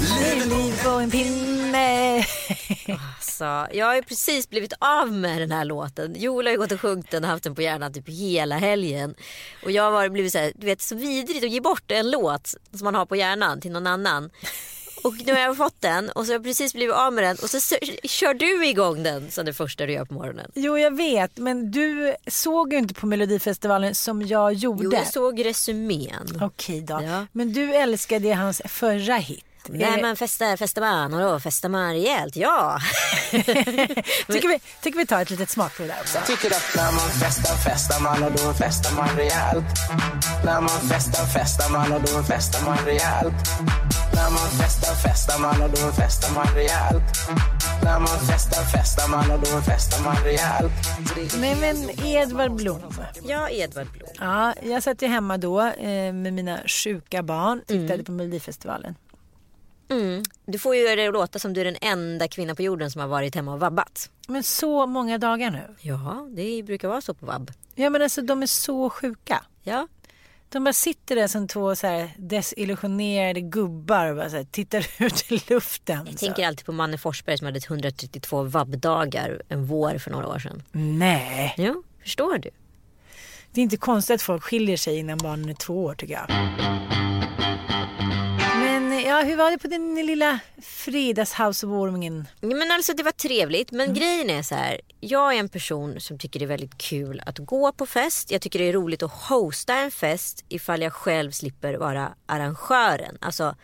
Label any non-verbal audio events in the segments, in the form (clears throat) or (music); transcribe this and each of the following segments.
Livet Liv på en pinne. Alltså, jag har ju precis blivit av med den här låten. Joel har ju gått och sjungit den och haft den på hjärnan typ hela helgen. Och jag har blivit så här, du vet så vidrigt att ge bort en låt som man har på hjärnan till någon annan. Och nu har jag fått den och så har jag precis blivit av med den och så kör du igång den som det första du gör på morgonen. Jo jag vet men du såg ju inte på Melodifestivalen som jag gjorde. Jo, jag såg resumén. Okej då. Ja. Men du älskade hans förra hit. Eh, man festar, festar man och då festar man rejält, ja. (laughs) tycker, vi, tycker vi tar ett litet smakprov där också. Tycker att när man festar, festar man och då festar man rejält. När man festar, festar man och då festar man rejält. När man festar, festar man och då festar man rejält. När man festar, festar man och då festar man rejält. Nej men Edvard Blom. Ja, Edvard Blom. Ja, jag satt ju hemma då eh, med mina sjuka barn. Tittade på Melodifestivalen. Mm. Du får ju det låta som du är den enda kvinnan på jorden som har varit hemma och vabbat. Men så många dagar nu. Ja, det brukar vara så på vabb. Ja men alltså de är så sjuka. Ja, De bara sitter där som två så här desillusionerade gubbar och bara så här, tittar (laughs) ut i luften. jag så. tänker alltid på Manne Forsberg som hade 132 vabbdagar en vår för några år sedan. Nej, Jo, förstår du? det är inte konstigt att folk skiljer sig innan barnen är två år tycker jag. Ja, hur var det på din lilla fredagshousewarmingen? Ja, men alltså det var trevligt men grejen är så här. Jag är en person som tycker det är väldigt kul att gå på fest. Jag tycker det är roligt att hosta en fest ifall jag själv slipper vara arrangören. Alltså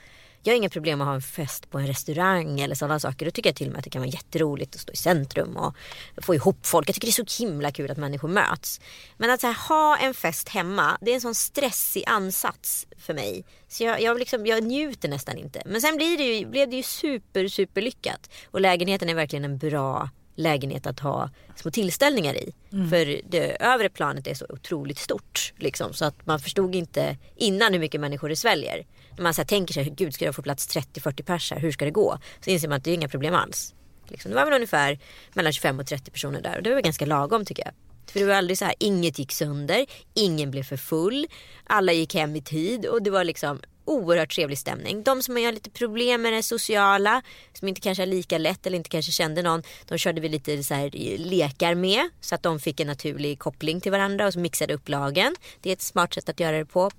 jag har inga problem att ha en fest på en restaurang eller sådana saker. Då tycker jag till och med att det kan vara jätteroligt att stå i centrum och få ihop folk. Jag tycker det är så himla kul att människor möts. Men att här, ha en fest hemma, det är en sån stressig ansats för mig. Så jag, jag, liksom, jag njuter nästan inte. Men sen blir det ju, blev det ju super, super lyckat. Och lägenheten är verkligen en bra lägenhet att ha små tillställningar i. För det övre planet är så otroligt stort. Liksom, så att man förstod inte innan hur mycket människor det sväljer. När man så här, tänker sig, gud ska jag få plats 30-40 pers här, hur ska det gå? Så inser man att det är inga problem alls. Liksom, det var väl ungefär mellan 25 och 30 personer där och det var ganska lagom tycker jag. För det var aldrig så här, inget gick sönder, ingen blev för full, alla gick hem i tid och det var liksom oerhört trevlig stämning. De som har lite problem med det sociala, som inte kanske har lika lätt eller inte kanske kände någon, de körde vi lite så här lekar med så att de fick en naturlig koppling till varandra och så mixade upp lagen. Det är ett smart sätt att göra det på.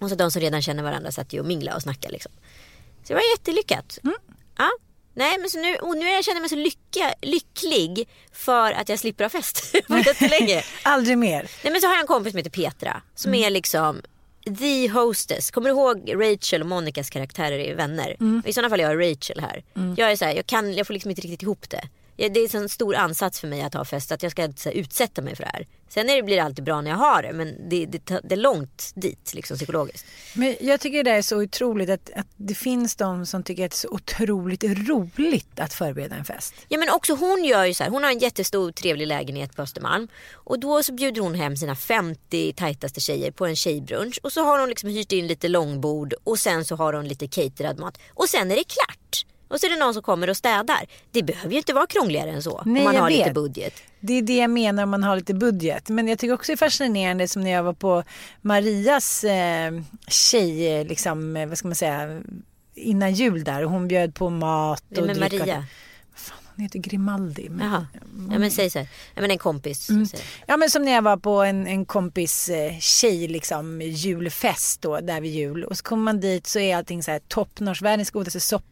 Och så de som redan känner varandra satt ju och minglade och snackade liksom. Så det var jättelyckat. Ja. Nej men så nu, och nu jag känner mig så lycka, lycklig för att jag slipper ha fest (laughs) jättelänge. (laughs) Aldrig mer. Nej men så har jag en kompis som heter Petra. Som är liksom the hostess. Kommer du ihåg Rachel och Monikas karaktärer i Vänner? I sådana fall är jag Rachel här. Jag är så här, jag, kan, jag får liksom inte riktigt ihop det. Det är en stor ansats för mig att ha fest att jag ska så här, utsätta mig för det här. Sen är det, blir det alltid bra när jag har det men det, det, det är långt dit liksom psykologiskt. Men jag tycker det är så otroligt att, att det finns de som tycker att det är så otroligt roligt att förbereda en fest. Ja men också hon gör ju så här, hon har en jättestor trevlig lägenhet på Östermalm. Och då så bjuder hon hem sina 50 tajtaste tjejer på en tjejbrunch. Och så har hon liksom hyrt in lite långbord och sen så har hon lite caterad mat. Och sen är det klart. Och så är det någon som kommer och städar. Det behöver ju inte vara krångligare än så. Nej, om man har lite vet. budget. Det är det jag menar om man har lite budget. Men jag tycker också det är fascinerande som när jag var på Marias eh, tjej, liksom, eh, vad ska man säga, innan jul där. Och hon bjöd på mat och dryck Maria? Fan, hon heter Grimaldi. Men, Jaha. Ja, men säg så här. Ja, men en kompis. Mm. Ja men som när jag var på en, en kompis eh, tjej liksom julfest då där vid jul och så kommer man dit så är allting så här toppnotch, världens godaste soppa,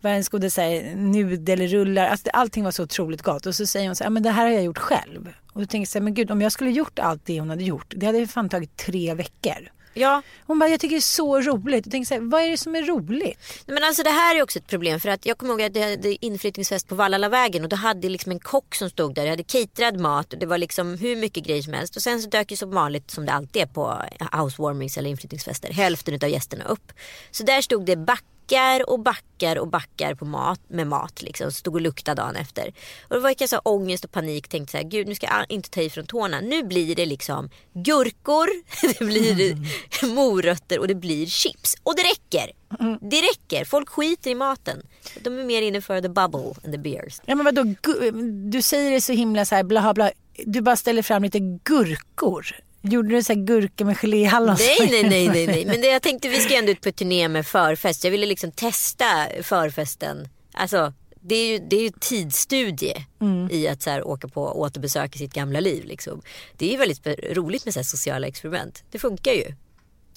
världens godaste nudelrullar, alltså allting var så otroligt gott och så säger hon så här, men det här har jag gjort själv. Och då tänker jag så här, men gud om jag skulle gjort allt det hon hade gjort, det hade ju fan tagit tre veckor. Ja, Hon bara, jag tycker det är så roligt. Och tänker så här, vad är det som är roligt? men alltså det här är också ett problem för att jag kommer ihåg att det hade inflyttningsfest på Vallalavägen och då hade jag liksom en kock som stod där. Jag hade caterad mat och det var liksom hur mycket grejer som helst. Och sen så dök ju som vanligt som det alltid är på housewarmings eller inflyttningsfester hälften av gästerna upp. Så där stod det backar och backar och backar på mat, med mat liksom. Stod och luktade dagen efter. Och då var jag så här ångest och panik. Tänkte så här, gud nu ska jag inte ta i från tårna. Nu blir det liksom gurkor, (laughs) det blir morötter och det blir chips. Och det räcker. Det räcker. Folk skiter i maten. De är mer inne för the bubble and the beers. Ja men vadå, du säger det så himla så här bla bla. Du bara ställer fram lite gurkor. Gjorde du så gurka med geléhallon? Nej, nej, nej, nej, nej. Men det, jag tänkte vi ska ändå ut på turné med förfest. Jag ville liksom testa förfesten. Alltså, det är ju, det är ju tidsstudie i att så här, åka på återbesök i sitt gamla liv. Liksom. Det är ju väldigt roligt med så sociala experiment. Det funkar ju.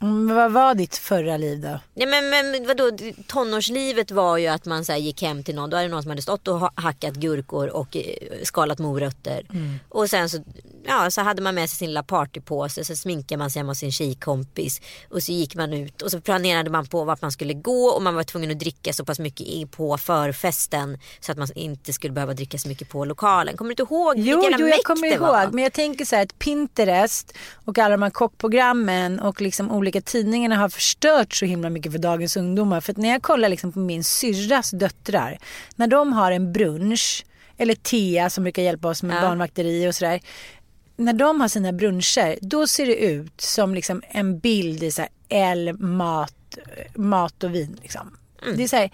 Mm, vad var ditt förra liv då? Nej, men, men vadå, tonårslivet var ju att man så gick hem till någon. Då hade någon som hade stått och ha- hackat gurkor och eh, skalat morötter. Och sen så, ja, så hade man med sig sin lilla partypåse. Så sminkade man sig hemma hos sin tjejkompis. Och så gick man ut och så planerade man på vart man skulle gå. Och man var tvungen att dricka så pass mycket på förfesten. Så att man inte skulle behöva dricka så mycket på lokalen. Kommer du inte ihåg Jo, jo jag kommer det var? ihåg. Men jag tänker så här att Pinterest och alla de här kockprogrammen och liksom olika tidningarna har förstört så himla mycket för dagens ungdomar. För att när jag kollar liksom på min syrras döttrar. När de har en brunch, eller Tea som brukar hjälpa oss med Ja. barnvakteri och sådär. När de har sina bruncher, då ser det ut som liksom en bild i så här L, mat, mat och vin. Liksom. Mm. Det är så här,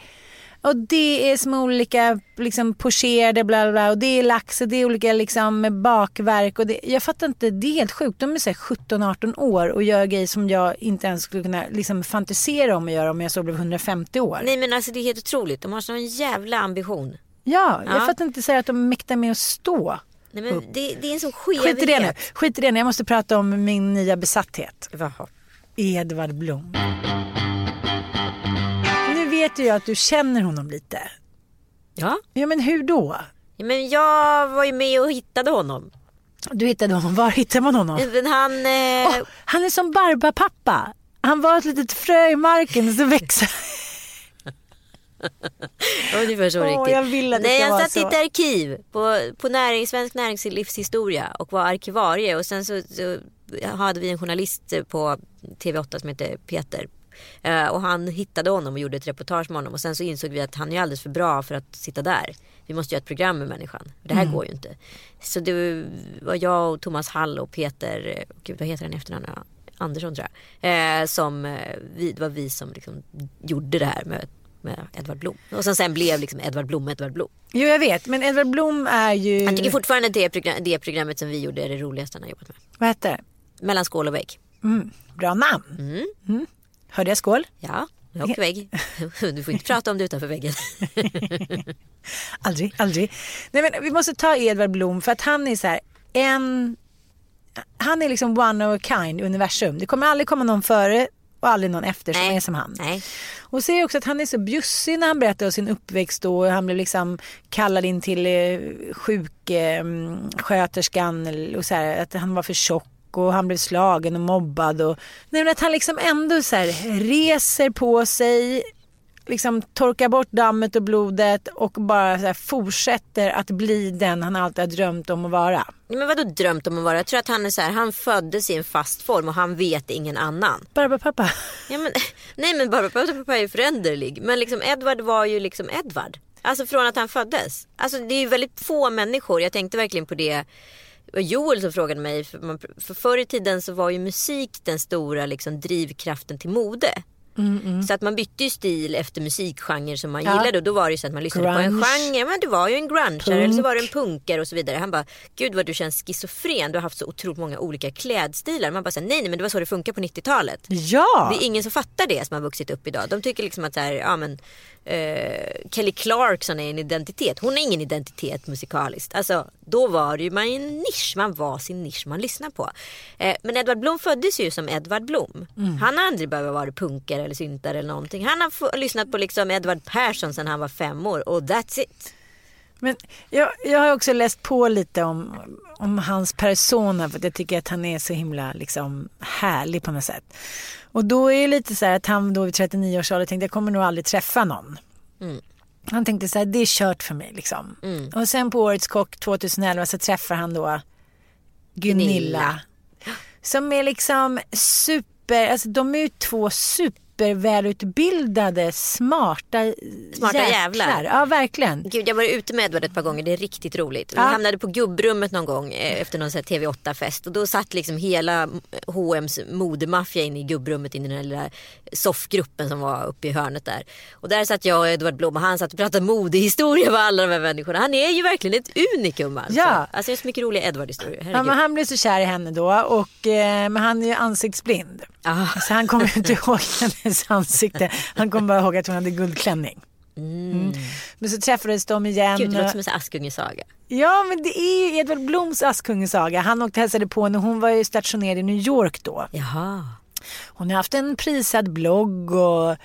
och det är små olika liksom pocherade bla bla bla och det är lax och det är olika liksom bakverk och det, jag fattar inte, det är helt sjukt. De är så här 17-18 år och gör grejer som jag inte ens skulle kunna liksom fantisera om att göra om jag så blev 150 år. Nej men alltså det är helt otroligt. De har sån jävla ambition. Ja, jag Ja. fattar inte så att de mäktar med att stå. Nej, men det, det är en sån skevhet. Skit i det nu, skit i det nu. Jag måste prata om min nya besatthet. Jaha. Edvard Blom. Vet ju jag att du känner honom lite. Ja. Ja men hur då? Ja, Men jag var ju med och hittade honom. Du hittade honom, var hittade man honom? Men han... Eh, Åh, han är som Barbapappa. Han var ett litet frö i marken och så växer ungefär så riktigt. jag vill att det Nej, ska jag satt i ett arkiv på, på näring, Svensk Näringslivshistoria och var arkivarie. Och sen så, så hade vi en journalist på TV8 som heter Peter. Eh, och han hittade honom och gjorde ett reportage med honom. Och sen så insåg vi att han är alldeles för bra för att sitta där. Vi måste göra ett program med människan. Det Mm. här går ju inte. Så det var jag och Thomas Hall och Peter, eh, gud vad heter han i efternamn? Ja, Andersson tror jag. Eh, som, eh, vi, det var vi som liksom gjorde det här med, med Edvard Blom. Och sen, sen blev liksom Edvard Blom Edvard Blom. Jo jag vet, men Edvard Blom är ju... Jag tycker fortfarande att det, program, det programmet som vi gjorde är det roligaste han har jobbat med. Vad heter det? Mellan skål och vägg. Mm, bra namn. Mm. Hörde jag skål? Ja, och vägg. (laughs) Du får inte prata om det utanför väggen. (laughs) Aldrig, aldrig. Nej men vi måste ta Edvard Blom för att han är så här en... Han är liksom one of a kind universum. Det kommer aldrig komma någon före och aldrig någon efter som är som han. Nej. Och det också att han är så bjussig när han berättar om sin uppväxt då. Han blev liksom kallad in till eh, sjuksköterskan och så här, att han var för tjock och han blev slagen och mobbad. Och, nej, men att han liksom ändå så reser på sig, liksom torkar bort dammet och blodet och bara fortsätter att bli den han alltid har drömt om att vara. Men vadå drömt om att vara? Jag tror att han är så här, han föddes i en fast form och han vet ingen annan. Barbapapa. Ja, men, (laughs) nej men bara pappa är ju föränderlig. Men liksom Edvard var ju liksom Edvard. Alltså från att han föddes. Alltså det är ju väldigt få människor. Jag tänkte verkligen på det. Det var Joel som frågade mig. För, man, för förr i tiden så var ju musik den stora liksom, drivkraften till mode. Så att man bytte ju stil efter musikgenre som man Ja. gillade. Och då var det ju så att man lyssnade på en Grunge. genre. Men du var ju en grunge eller så var du en punkare och så vidare. Han bara, gud vad du känns schizofren. Du har haft så otroligt många olika klädstilar. Man bara, här, nej nej men det var så det funkar på 90-talet. Ja! Det är ingen som fattar det som har vuxit upp idag. De tycker liksom att så här, ja, men, eh, Kelly Clarkson är en identitet. Hon är ingen identitet musikaliskt. Alltså, då var det ju man en nisch. Man var sin nisch man lyssnar på. Eh, men Edvard Blom föddes ju som Edvard Blom. Han har aldrig behövt vara punkare eller syntare eller någonting. Han har lyssnat på liksom Edvard Persson sedan han var fem år och that's it. Men jag, jag har också läst på lite om, om hans persona för jag tycker att han är så himla liksom, härlig på något sätt. Och då är det lite så här att han då vid 39 års ålder tänkte jag kommer nog aldrig träffa någon. Mm. Han tänkte så här, det är kört för mig liksom. Och sen på Årets Kock 2011 så träffar han då Gunilla. Gunilla. Som är liksom super, alltså de är ju två supervälutbildade, smarta, Smarta jävlar. Ja, verkligen. Gud, jag var ute med Edvard ett par gånger. Det är riktigt roligt. Vi Ja. hamnade på gubbrummet någon gång eh, efter någon sån här TV8-fest. Och då satt liksom hela H&M's modemaffia inne i gubbrummet i den här lilla soffgruppen som var uppe i hörnet där. Och där satt jag och Edvard Blom och han satt och pratade modehistoria med alla de här människorna. Han är ju verkligen ett unikum alltså. Ja. Alltså det är så mycket roliga Edvard-historier. Ja, men han blev så kär i henne då och eh, men han är ju ansiktsblind. Ah. Så han kommer inte (laughs) ihåg hennes ansikte. Han kommer bara ihåg att hon hade guldklänning. Mm. Men så träffades de igen. Gud, det låter som en Askungesaga. Ja men det är ju Edvard Bloms Askungesaga. Han åkte och hälsade på henne. Hon var ju stationerad i New York då. Jaha. Hon har haft en prisad blogg och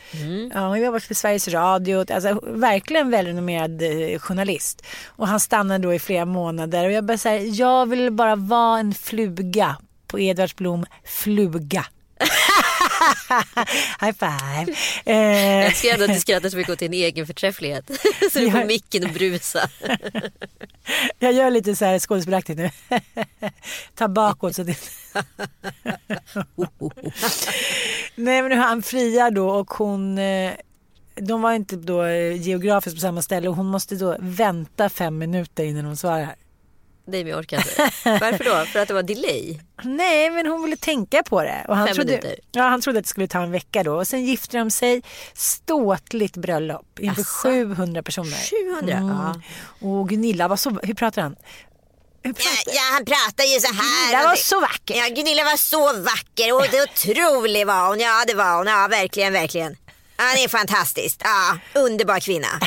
ja, hon har för Sveriges Radio. Alltså, verkligen välrenommerad eh, journalist. Och han stannade då i flera månader och jag bara säga, jag vill bara vara en fluga på Edvards Blom fluga. (laughs) High five. Eh, Jag älskar ändå att du skrattar så mycket åt din egen förträfflighet. (laughs) så du får Ja. micken och brusa. (laughs) jag gör lite så här skådespelaktigt nu. Ta bakåt så det... Nej men nu har han friar då och hon eh, de var inte då eh, geografiskt på samma ställe och hon måste då vänta fem minuter innan hon svarar. Nej men jag orkar inte. Varför då? För att det var delay? Nej men hon ville tänka på det. Och han, Fem trodde, minuter. ja, han trodde att det skulle ta en vecka då. Och sen gifte de sig. Ståtligt bröllop inför Asså? 700 personer. 700? Ja. Och Gunilla var så, hur pratar han? Pratar, Ja, han pratar ju så här. Gunilla var så vacker. Ja, Gunilla var så vacker och det otrolig var hon. Ja, det var hon. Ja, verkligen, verkligen. Ja, det är fantastiskt. Ja, underbar kvinna. (laughs)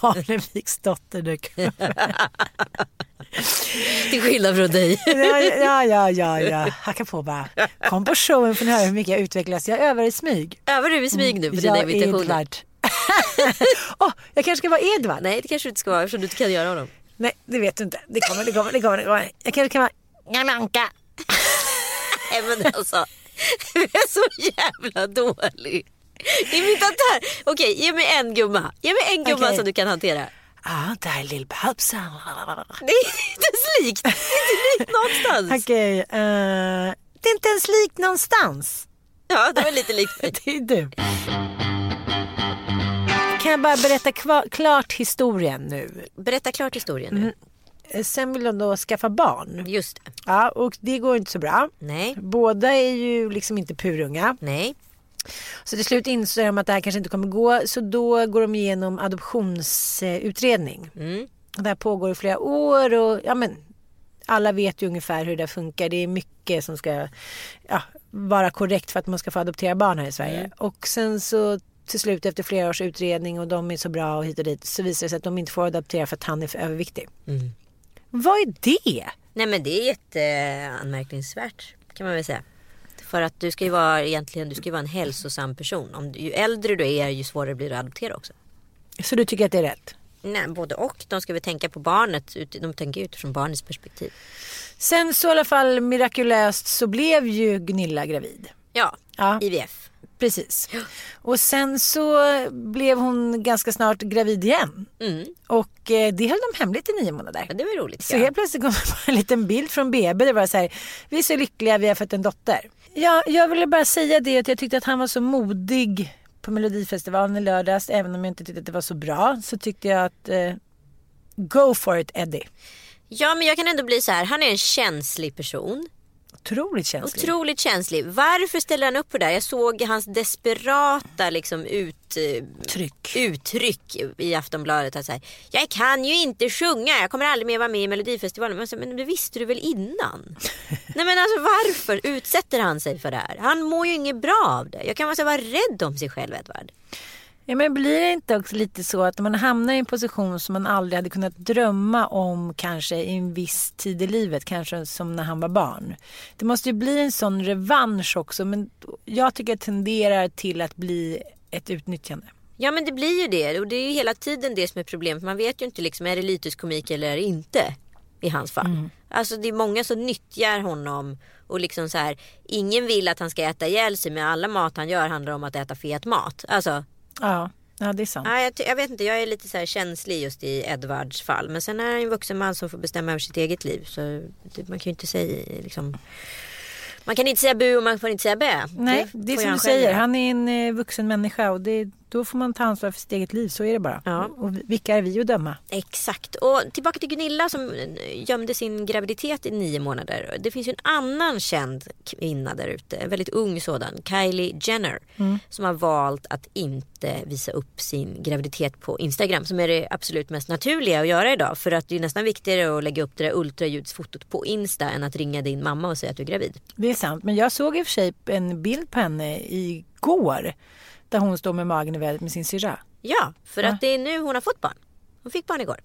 Parneviks dotter dök. (laughs) Till skillnad från dig. Ja, ja, ja, ja, ja. Hacka på bara. Kom på showen för att höra hur mycket jag utvecklas. Jag övar i smyg. Övar du i smyg nu på dina Jag är invitationer? (laughs) Åh, jag kanske ska vara Edvard. Nej, det kanske du inte ska vara eftersom du inte kan göra honom. Nej, det vet du inte. Det kommer, det kommer, det kommer. Det kommer. Jag kanske kan vara Galanka. Nej, men alltså. Du är så jävla dålig. Imitatör. Okej, ge mig en gumma. Ge mig en gumma Okej. som du kan hantera. Ah, där är Lill-Babsan. Det är inte ens likt. Det är inte likt någonstans. Okej, eh, det är inte ens likt någonstans. Ja, det var lite likt mig. (laughs) Det är du. Kan jag bara berätta kva- klart historien nu? Berätta klart historien nu. Eh, Sen vill de då skaffa barn. Just det. Ja, och det går inte så bra. Nej, Båda är ju liksom inte purunga. nej. Så till slut inser de att det här kanske inte kommer gå. Så då går de igenom adoptionsutredning. Mm. Det här pågår i flera år och ja men alla vet ju ungefär hur det funkar. Det är mycket som ska ja, vara korrekt för att man ska få adoptera barn här i Sverige. Mm. Och sen så till slut efter flera års utredning och de är så bra och hit och dit så visar det sig att de inte får adoptera för att han är för överviktig. Mm. Vad är det? Nej men det är jätteanmärkningsvärt kan man väl säga. För att du ska ju vara egentligen du ska ju vara en hälsosam person. Om, ju äldre du är ju svårare blir det att adoptera också. Så du tycker att det är rätt? Nej, både och. De ska väl tänka på barnet. De tänker utifrån barnets perspektiv. Sen så i alla fall mirakulöst så blev ju Gunilla gravid. Ja, Ja. IVF. Precis. Och sen så blev hon ganska snart gravid igen. Mm. Och eh, det höll de hemligt i nio månader. Ja, det var roligt. Så ja. helt plötsligt kom det (laughs) en liten bild från BB. Det var så här, vi är så lyckliga, vi har fått en dotter. Ja, jag ville bara säga det att jag tyckte att han var så modig på Melodifestivalen i lördags. Även om jag inte tyckte att det var så bra så tyckte jag att eh, go for it Eddie. Ja men jag kan ändå bli så här. Han är en känslig person otroligt känslig. Otroligt känslig. Varför ställer han upp på det där? Jag såg hans desperata liksom, ut, Tryck. uttryck i Aftonbladet. Att så här, jag kan ju inte sjunga, jag kommer aldrig mer vara med i Melodifestivalen. Men, så, men det visste du väl innan? (laughs) Nej men alltså varför utsätter han sig för det här? Han mår ju inget bra av det. Jag kan alltså vara rädd om sig själv Edvard. Ja, men blir det inte också lite så att man hamnar i en position som man aldrig hade kunnat drömma om kanske i en viss tid i livet, kanske som när han var barn. Det måste ju bli en sån revansch också men jag tycker det tenderar till att bli ett utnyttjande. Ja men det blir ju det och det är ju hela tiden det som är problemet. Man vet ju inte liksom, är det lyteskomik eller är det inte i hans fall. Alltså det är många som nyttjar honom och liksom så här, ingen vill att han ska äta ihjäl sig men alla mat han gör handlar om att äta fet mat. Alltså Ja, ja det är sant. Ja, jag, jag vet inte, jag är lite så här känslig just i Edvards fall. Men sen är han ju en vuxen man som får bestämma över sitt eget liv. Så det, man kan ju inte säga liksom... Man kan inte säga bu och man får inte säga bä. Nej, det är får som du själv säger. Han är en eh, vuxen människa och det, då får man ta ansvar för sitt eget liv. Så är det bara. Ja. Och vilka är vi att döma? Exakt. Och tillbaka till Gunilla som eh, gömde sin graviditet i nio månader. Det finns ju en annan känd kvinna där ute, en väldigt ung sådan, Kylie Jenner. Som har valt att inte visa upp sin graviditet på Instagram. Som är det absolut mest naturliga att göra idag. För att det är nästan viktigare att lägga upp det där ultraljudsfotot på Insta än att ringa din mamma och säga att du är gravid. Det är sant. Men jag såg i och för sig en bild på henne igår. Där hon står med magen i vädret med sin syrra. Ja, för Ja. att det är nu hon har fått barn. Hon fick barn igår.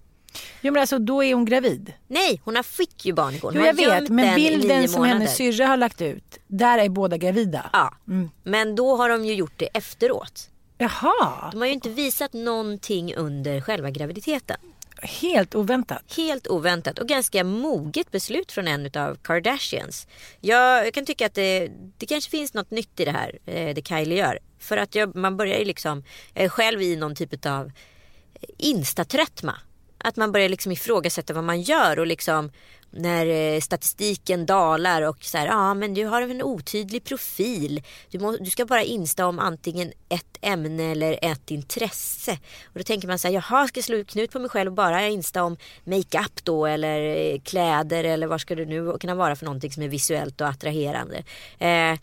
Jo men alltså då är hon gravid. Nej, hon fick ju barn igår. Hon Jo jag vet. Men bilden som månader. hennes syrra har lagt ut. Där är båda gravida. Ja, Mm. men då har de ju gjort det efteråt. Jaha. De har ju inte visat någonting under själva graviditeten. Helt oväntat. Helt oväntat och ganska moget beslut från en av Kardashians. Jag, jag kan tycka att det, det kanske finns något nytt i det här, eh, det Kylie gör. För att jag, man börjar ju liksom, jag är själv i någon typ av eh, instatröttma. Att man börjar liksom ifrågasätta vad man gör och liksom när eh, statistiken dalar och så här, ja men du har en otydlig profil. Du, må, du ska bara insta om antingen ett ämne eller ett intresse. Och då tänker man så här, jaha ska jag slå ut knut på mig själv och bara insta om makeup då eller eh, kläder eller vad ska det nu kunna vara för någonting som är visuellt och attraherande. Eh,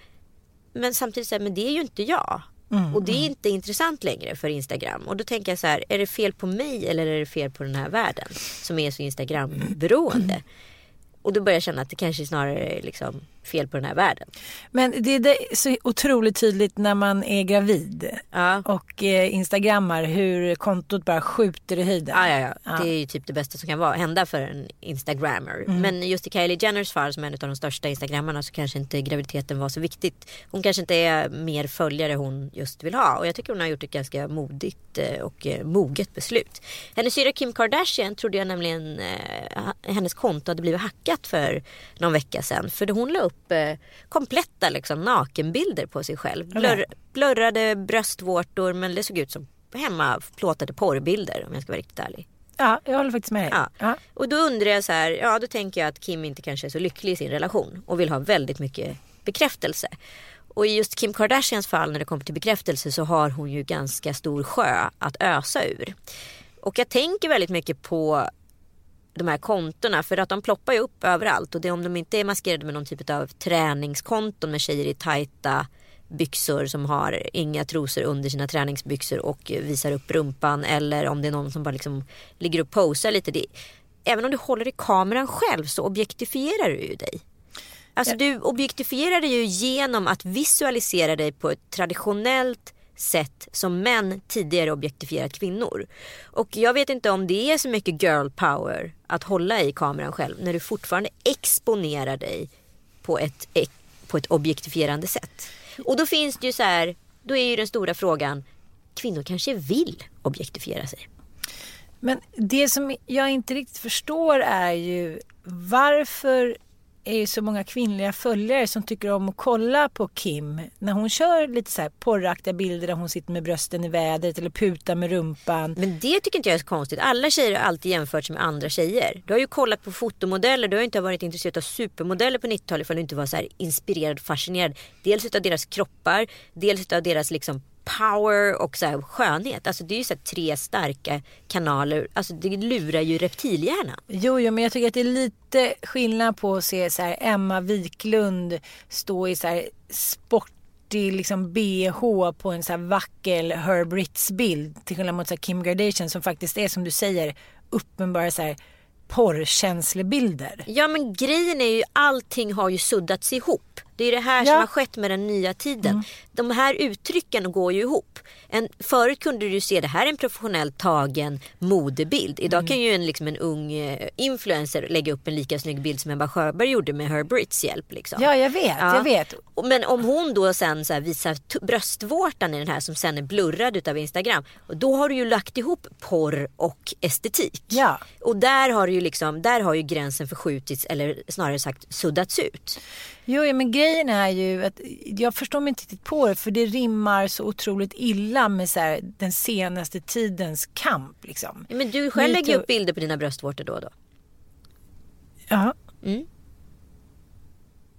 men samtidigt så här, men det är ju inte jag. och det är inte intressant längre för Instagram. Och då tänker jag så här, är det fel på mig eller är det fel på den här världen? Som är så Instagram-beroende. (clears throat) Och då börjar jag känna att det kanske snarare är liksom fel på den här världen. Men det är så otroligt tydligt när man är gravid. Ja. Och eh, instagrammar hur kontot bara skjuter i höjden. Ja, ja, ja. Ja. Det är ju typ det bästa som kan vara, hända för en instagrammer. Mm. Men just i Kylie Jenners fall som är en av de största instagrammarna så kanske inte graviditeten var så viktigt. Hon kanske inte är mer följare hon just vill ha. Och jag tycker hon har gjort ett ganska modigt eh, och eh, moget beslut. Hennes syrra Kim Kardashian trodde jag nämligen eh, hennes konto hade blivit hackat för någon vecka sedan. För hon la upp eh, kompletta liksom, nakenbilder på sig själv. Blur, blurrade bröstvårtor men det såg ut som hemma plåtade porrbilder om jag ska vara riktigt ärlig. Ja, jag håller faktiskt med dig. Ja. Ja. Och då undrar jag så här, ja då tänker jag att Kim inte kanske är så lycklig i sin relation och vill ha väldigt mycket bekräftelse. Och i just Kim Kardashians fall när det kommer till bekräftelse så har hon ju ganska stor sjö att ösa ur. Och jag tänker väldigt mycket på de här kontona för att de ploppar ju upp överallt och det är om de inte är maskerade med någon typ av träningskonton med tjejer i tajta byxor som har inga trosor under sina träningsbyxor och visar upp rumpan eller om det är någon som bara liksom ligger och posar lite. Det, även om du håller i kameran själv så objektifierar du ju dig. Alltså du objektifierar dig ju genom att visualisera dig på ett traditionellt sätt som män tidigare objektifierat kvinnor. Och jag vet inte om det är så mycket girl power att hålla i kameran själv när du fortfarande exponerar dig på ett, på ett objektifierande sätt. Och då finns det ju så här, då är ju den stora frågan, kvinnor kanske vill objektifiera sig. Men det som jag inte riktigt förstår är ju varför är det så många kvinnliga följare som tycker om att kolla på Kim när hon kör lite så här porraktiga bilder där hon sitter med brösten i vädret eller putar med rumpan. Men det tycker inte jag är så konstigt. Alla tjejer har alltid jämfört sig med andra tjejer. Du har ju kollat på fotomodeller. Du har inte varit intresserad av supermodeller på 90-talet ifall du inte var så här inspirerad och fascinerad. Dels av deras kroppar, dels av deras liksom power och så här skönhet. Alltså det är ju så här tre starka kanaler. Alltså det lurar ju reptilhjärnan. Jo, jo, men jag tycker att det är lite skillnad på att se så här Emma Wiklund stå i så här sportig liksom bh på en så här vacker Herb bild till skillnad mot så Kim Kardashian som faktiskt är som du säger uppenbara så här porrkänslebilder. Ja men grejen är ju allting har ju suddats ihop. Det är det här Ja. som har skett med den nya tiden. De här uttrycken går ju ihop. En, förut kunde du se det här är en professionellt tagen modebild. Idag kan ju en, liksom en ung eh, influencer lägga upp en lika snygg bild som Ebba Sjöberg gjorde med Herb Ritz hjälp. Liksom. Ja, jag vet, Ja. jag vet. Men om hon då sen så visar bröstvårtan i den här som sen är blurrad utav Instagram. Då har du ju lagt ihop porr och estetik. Ja. Och där har, ju liksom, där har ju gränsen förskjutits eller snarare sagt suddats ut. Jo, ja, men grejen är ju att jag förstår mig inte riktigt på det för det rimmar så otroligt illa med så här, den senaste tidens kamp. Liksom. Ja, Men du själv Me lägger upp bilder på dina bröstvårtor då och då. Ja. Mm.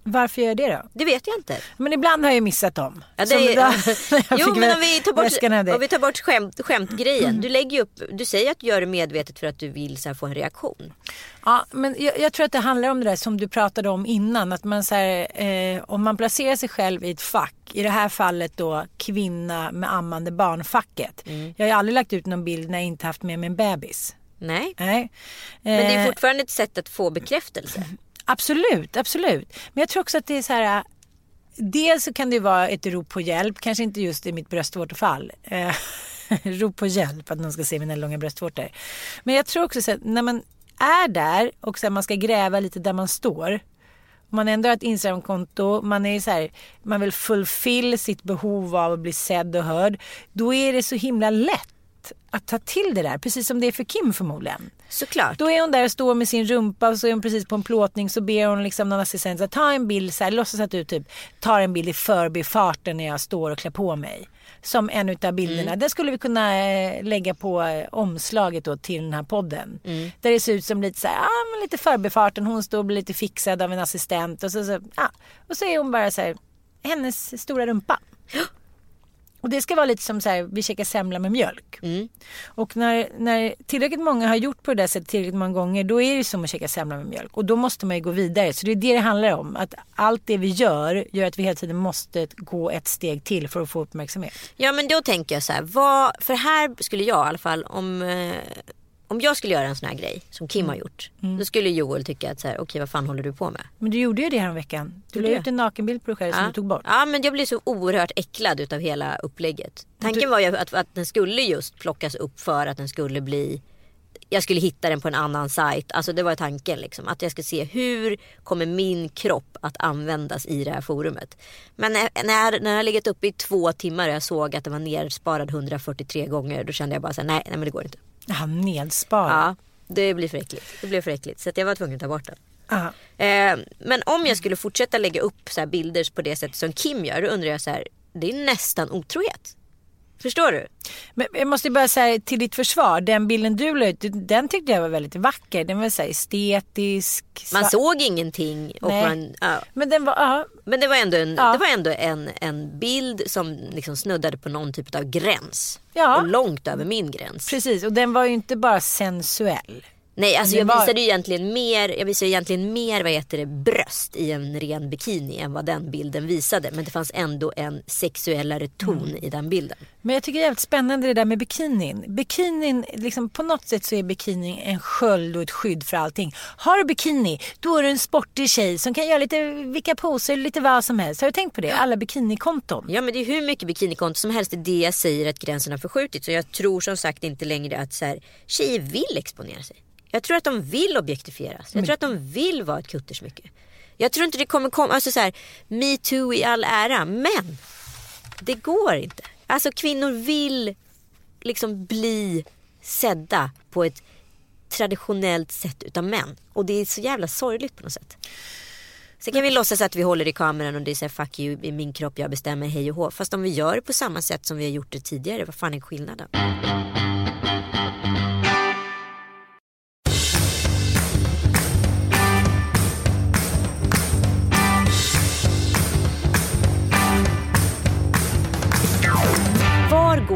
Varför gör jag det då? Det vet jag inte. Men ibland har jag missat dem. Ja, det är, (laughs) jag jo men om vi tar bort, om vi tar bort skämt, skämtgrejen. Du, lägger upp, du säger att du gör det medvetet för att du vill så här, få en reaktion. Ja, men jag, jag tror att det handlar om det där som du pratade om innan. Att man så här, eh, om man placerar sig själv i ett fack. I det här fallet då kvinna med ammande barnfacket. Mm. Jag har ju aldrig lagt ut någon bild när jag inte haft med mig en bebis. Nej. Nej. Men det är Eh, fortfarande ett sätt att få bekräftelse. (laughs) Absolut, absolut. Men jag tror också att det är så här. Äh, dels så kan det vara ett rop på hjälp, kanske inte just i mitt bröstvårtefall. Eh, (laughs) rop på hjälp, att någon ska se mina långa bröstvårtor. Men jag tror också så att när man är där och så här, man ska gräva lite där man står. Man ändå har ett Instagramkonto, man är så här, man vill fulfill sitt behov av att bli sedd och hörd. Då är det så himla lätt att ta till det där, precis som det är för Kim förmodligen. Såklart. Då är hon där och står med sin rumpa och så är hon precis på en plåtning så ber hon liksom någon assistent att ta en bild så här, låtsas att du typ tar en bild i förbifarten när jag står och klär på mig. Som en utav bilderna. Mm. Den skulle vi kunna eh, lägga på eh, omslaget då till den här podden. Mm. Där det ser ut som lite så här, ah, men lite förbifarten, hon står och blir lite fixad av en assistent och så, så, ah, och så är hon bara så här, hennes stora rumpa. (gasps) (gasps) Och det ska vara lite som så här, vi käkar semla med mjölk. Mm. Och när, när tillräckligt många har gjort på det där sättet tillräckligt många gånger då är det som att käka semla med mjölk. Och då måste man ju gå vidare. Så det är det det handlar om. Att allt det vi gör gör att vi hela tiden måste gå ett steg till för att få uppmärksamhet. Ja men då tänker jag så här, vad, för här skulle jag i alla fall om, eh, om jag skulle göra en sån här grej som Kim Mm. har gjort. Då skulle Joel tycka att så här, okej vad fan håller du på med? Men du gjorde ju det här veckan. Du la ut en nakenbild på dig själv som du tog bort. Ja men jag blev så oerhört äcklad utav hela upplägget. Tanken var ju att, att den skulle just plockas upp för att den skulle bli jag skulle hitta den på en annan sajt. Alltså det var tanken liksom. Att jag ska se hur kommer min kropp att användas i det här forumet. Men när, när, jag har legat uppe i två timmar och jag såg att den var nersparad 143 gånger. Då kände jag bara så här, nej, nej men det går inte. Ja, nedsparad. Ja, det blir för äckligt. Det blev för äckligt. Så jag var tvungen att ta bort den. Eh, men om jag skulle fortsätta lägga upp så bilder på det sättet som Kim gör. Då undrar jag så här. Det är nästan otrohet. Förstår du? Men jag måste bara säga till ditt försvar. Den bilden du la ut, den tyckte jag var väldigt vacker. Den var så här estetisk. Man såg ingenting. Och Nej. man, ja. Men den var, ja, Men det var ändå, en, Ja. det var ändå en, en bild som liksom snuddade på någon typ av gräns. Ja. Och långt över min gräns. precis. Och den var ju inte bara sensuell. Nej, alltså jag var- visade ju egentligen mer, jag visade egentligen mer vad heter det, bröst i en ren bikini än vad den bilden visade. Men det fanns ändå en sexuellare ton Mm. i den bilden. Men jag tycker det är jävligt spännande det där med bikinin. Bikinin, liksom på något sätt så är bikinin en sköld och ett skydd för allting. Har du bikini, då är du en sportig tjej som kan göra lite vilka poser, lite vad som helst. Har du tänkt på det? Alla bikinikonton. Ja men det är hur mycket bikinikonto som helst. Det är det jag säger att gränsen har förskjutits. Och jag tror som sagt inte längre att så här, tjejer vill exponera sig. Jag tror att de vill objektifieras. Jag tror att de vill vara ett kuttersmycke. Jag tror inte det kommer komma, alltså så här, metoo i all ära. Men det går inte. Alltså kvinnor vill liksom bli sedda på ett traditionellt sätt utav män. Och det är så jävla sorgligt på något sätt. Sen kan vi låtsas att vi håller i kameran och det är så här, fuck you, i min kropp, jag bestämmer hej och hå. Fast om vi gör det på samma sätt som vi har gjort det tidigare, vad fan är skillnaden?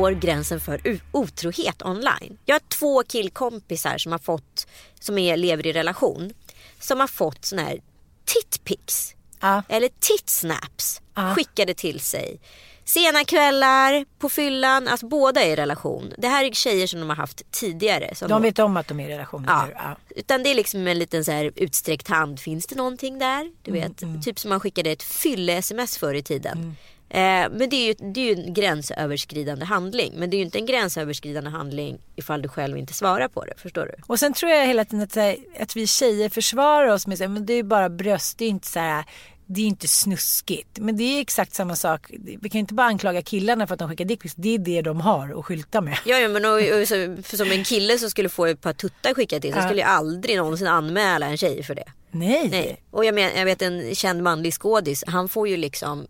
Går gränsen för otrohet online? Jag har två killkompisar som har fått, som är, lever i relation, som har fått såna här titpics. Ja. Eller titsnaps Ja. skickade till sig. Sena kvällar, på fyllan, alltså båda är i relation. Det här är tjejer som de har haft tidigare. Som De vet om att de är i relation. Ja. ja. Utan det är liksom en liten så här utsträckt hand. Finns det någonting där? Du Mm, vet, typ som man skickade ett fylle-sms förr i tiden. Mm. Eh, men det är, ju, det är ju en gränsöverskridande handling. Men det är ju inte en gränsöverskridande handling ifall du själv inte svarar på det. Förstår du? Och sen tror jag hela tiden att, här, att vi tjejer försvarar oss med att det är ju bara bröst, det är inte så här det är inte snuskigt. Men det är exakt samma sak. Vi kan inte bara anklaga killarna för att de skickar dickpics. Det är det de har att skylta med. Ja, ja men och, och, så, för som en kille som skulle få ett par tuttar skickat till så Ja. skulle jag aldrig någonsin anmäla en tjej för det. Nej. Nej. Och jag, men, jag vet en känd manlig skådis. Han får ju liksom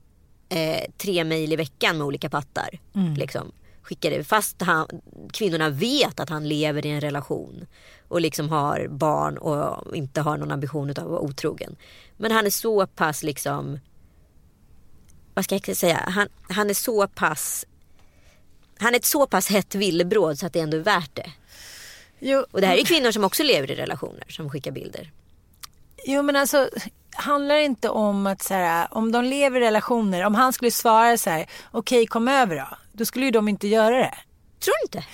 eh, tre mejl i veckan med olika pattar. Liksom, skickade, fast han, kvinnorna vet att han lever i en relation. Och liksom har barn och inte har någon ambition av att vara otrogen. Men han är så pass liksom. Vad ska jag säga? Han, han är så pass. Han är ett så pass hett villebråd så att det ändå är värt det. Jo, Och det här är kvinnor som också lever i relationer som skickar bilder. jo men alltså handlar det inte om att så här, om de lever i relationer, om han skulle svara så här, okej kom över då. Då skulle ju de inte göra det. Tror du inte?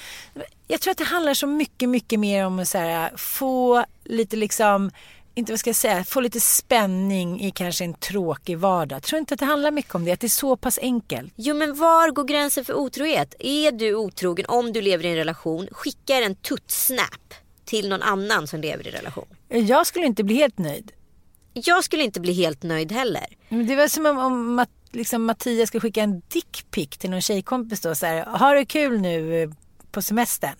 Jag tror att det handlar så mycket, mycket mer om att så här, få lite liksom, inte vad ska jag säga, få lite spänning i kanske en tråkig vardag. Tror inte att det handlar mycket om det, att det är så pass enkelt. Jo men var går gränsen för otrohet? Är du otrogen om du lever i en relation, skickar en tutt-snap till någon annan som lever i relation. Jag skulle inte bli helt nöjd. Jag skulle inte bli helt nöjd heller. Men det var som om, om Matt, liksom Mattias skulle skicka en dickpic till någon tjejkompis då. Så här, har du kul nu eh, på semestern?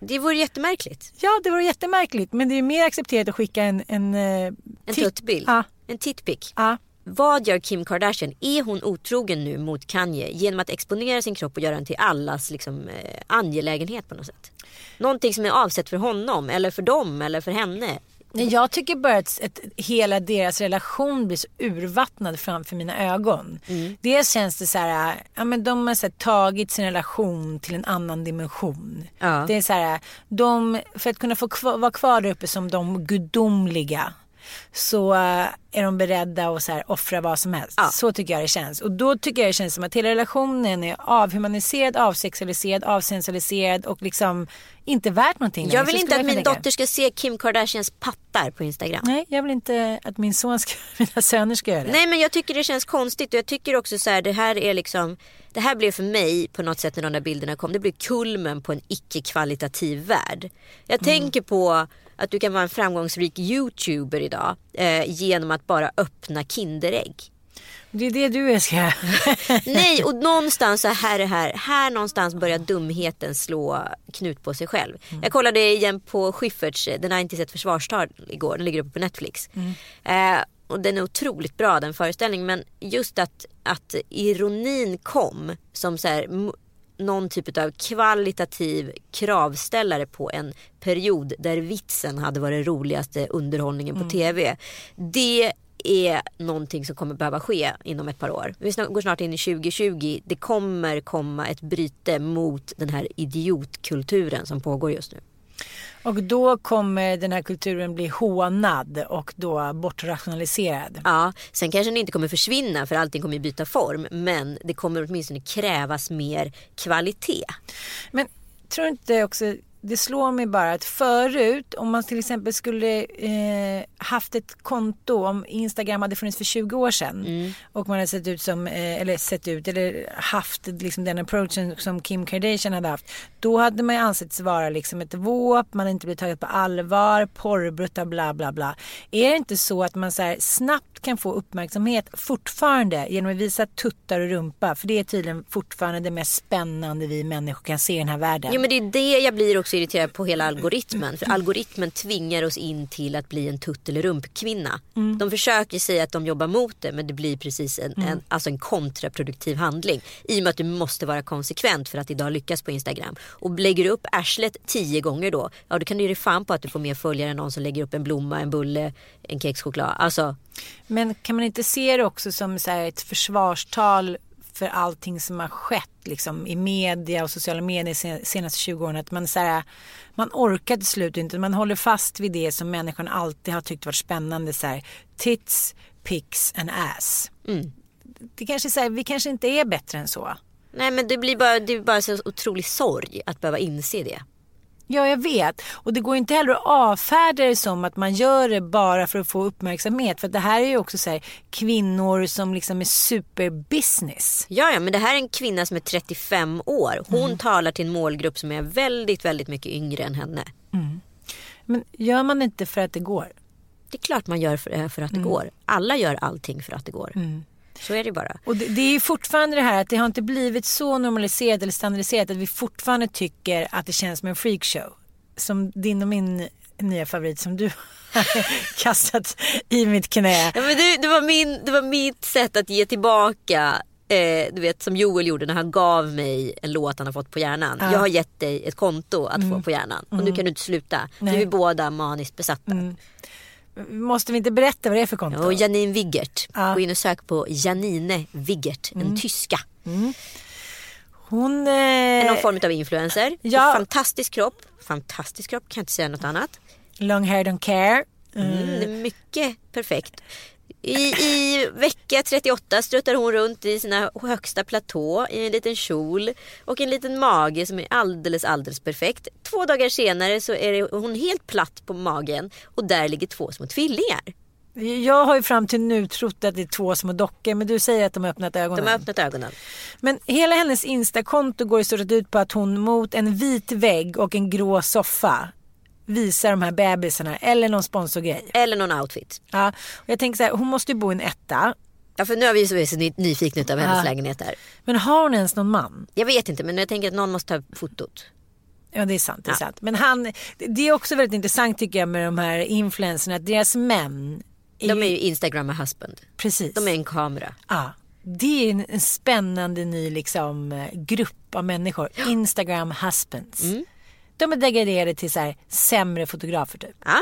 Det vore jättemärkligt. Ja, det vore jättemärkligt. Men det är mer accepterat att skicka en... En, eh, En tuttbild. Ja, En titpic. ja. Vad gör Kim Kardashian? Är hon otrogen nu mot Kanye genom att exponera sin kropp och göra den till allas liksom, eh, angelägenhet på något sätt? Någonting som är avsett för honom eller för dem eller för henne. Nej, Jag tycker bara att, att hela deras relation blir så urvattnad framför mina ögon. Dels känns det så här, ja men de har så här, tagit sin relation till en annan dimension. Ja. Det är så här, de, för att kunna få kva, vara kvar där uppe som de gudomliga så eh, är de beredda att så här, offra vad som helst. Ja. Så tycker jag det känns. Och då tycker jag det känns som att hela relationen är avhumaniserad, avsexualiserad, avsensualiserad och liksom inte värt någonting. Jag vill inte att min dotter ska se Kim Kardashians pattar på Instagram. Nej, jag vill inte att min son ska, (laughs) mina söner ska göra det. Nej men jag tycker det känns konstigt och jag tycker också så här det här är liksom Det här blev för mig på något sätt när de där bilderna kom Det blev kulmen på en icke-kvalitativ värld Jag tänker på att du kan vara en framgångsrik youtuber idag eh, Genom att bara öppna Kinderägg. Det är det du är ska (laughs) Nej och någonstans så här är här. Här någonstans börjar dumheten slå knut på sig själv. Jag kollade igen på Schyfferts eh, The 90s ett försvarstal igår. Den ligger uppe på Netflix. Eh, och den är otroligt bra den föreställningen. Men just att, att ironin kom som så här, någon typ av kvalitativ kravställare på en period där vitsen hade varit roligaste underhållningen på tv. Det är någonting som kommer behöva ske inom ett par år. Vi går snart in i 2020. Det kommer komma ett bryte mot den här idiotkulturen som pågår just nu. Och då kommer den här kulturen bli hånad och då bortrationaliserad. Ja, sen kanske den inte kommer försvinna för allting kommer byta form. Men det kommer åtminstone krävas mer kvalitet. Men tror du inte också, det slår mig bara att förut om man till exempel skulle eh, haft ett konto, om Instagram hade funnits för 20 år sedan och man hade sett ut som, eh, eller sett ut, eller haft liksom den approachen som Kim Kardashian hade haft. Då hade man ju ansetts vara liksom ett våp, man hade inte blivit taget på allvar, porrbrutta bla bla bla. Är det inte så att man så här snabbt kan få uppmärksamhet fortfarande genom att visa tuttar och rumpa? För det är tydligen fortfarande det mest spännande vi människor kan se i den här världen. Jo men det är det jag blir också irriterad på hela algoritmen. För algoritmen tvingar oss in till att bli en tutt eller rumpkvinna. De försöker säga att de jobbar mot det men det blir precis en, en, alltså en kontraproduktiv handling. I och med att du måste vara konsekvent för att idag lyckas på Instagram. Och lägger du upp arslet tio gånger då, ja då kan du ge dig fan på att du får mer följare än någon som lägger upp en blomma, en bulle, en kexchoklad. Alltså Men kan man inte se det också som så ett försvarstal för allting som har skett liksom, i media och sociala medier de senaste 20 åren. Att man, så här, man orkar till slut inte. Man håller fast vid det som människan alltid har tyckt varit spännande. Så här, tits, pics and ass. Mm. Det kanske så här, vi kanske inte är bättre än så. Nej men det blir bara, det är bara så otrolig sorg att behöva inse det. Ja, jag vet. Och det går inte heller att avfärda det som att man gör det bara för att få uppmärksamhet. För det här är ju också så här, kvinnor som liksom är superbusiness. Ja, ja, men det här är en kvinna som är 35 år. Hon Mm. talar till en målgrupp som är väldigt, väldigt mycket yngre än henne. Men gör man inte för att det går? Det är klart man gör för, för att Mm. det går. Alla gör allting för att det går. Så är det bara. Och det, det är fortfarande det här att det har inte blivit så normaliserat eller standardiserat att vi fortfarande tycker att det känns som en freakshow. Som din och min nya favorit som du har (laughs) kastat i mitt knä. Ja, men det, det, var min, det var mitt sätt att ge tillbaka. Eh, du vet som Joel gjorde när han gav mig en låt han har fått på hjärnan. Jag har gett dig ett konto att få på hjärnan. Och nu kan du inte sluta. Nu är Mm. Nej. Mm. vi båda maniskt besatta. Måste vi inte berätta vad det är för konto? Och Janine Wiggert. Ja. Mm. Gå in och sök på Janine Wiggert. En tyska. Hon... Eh, Någon form av influencer. ja. Fantastisk kropp. Fantastisk kropp, kan jag inte säga något annat. long hair don't care. Mm, är mycket perfekt. I, I vecka 38 struttar hon runt i sina högsta platå i en liten kjol och en liten mage som är alldeles, alldeles perfekt. Två dagar senare så är det, hon helt platt på magen och där ligger två små tvillingar. Jag har ju fram till nu trott att det är två små dockor men du säger att de har öppnat ögonen. De har öppnat ögonen. Men hela hennes instakonto går i stort sett ut på att hon mot en vit vägg och en grå soffa visar de här bebisarna eller någon sponsorgrej. Eller någon outfit. Ja, och jag tänker så här, hon måste ju bo i en etta. Ja, för nu har vi så, så ny- nyfikna utav hennes Ja. lägenhet där. Men har hon ens någon man? Jag vet inte men jag tänker att någon måste ta fotot. Ja det är sant. Det är Ja. sant. Men han, det är också väldigt intressant tycker jag med de här influencerna deras män. De är ju Instagram med husband. Precis. De är en kamera. Ja, det är en, en spännande ny liksom, eh, grupp av människor. Instagram husbands. Mm. De är degraderade till så här, sämre fotografer typ. Ja.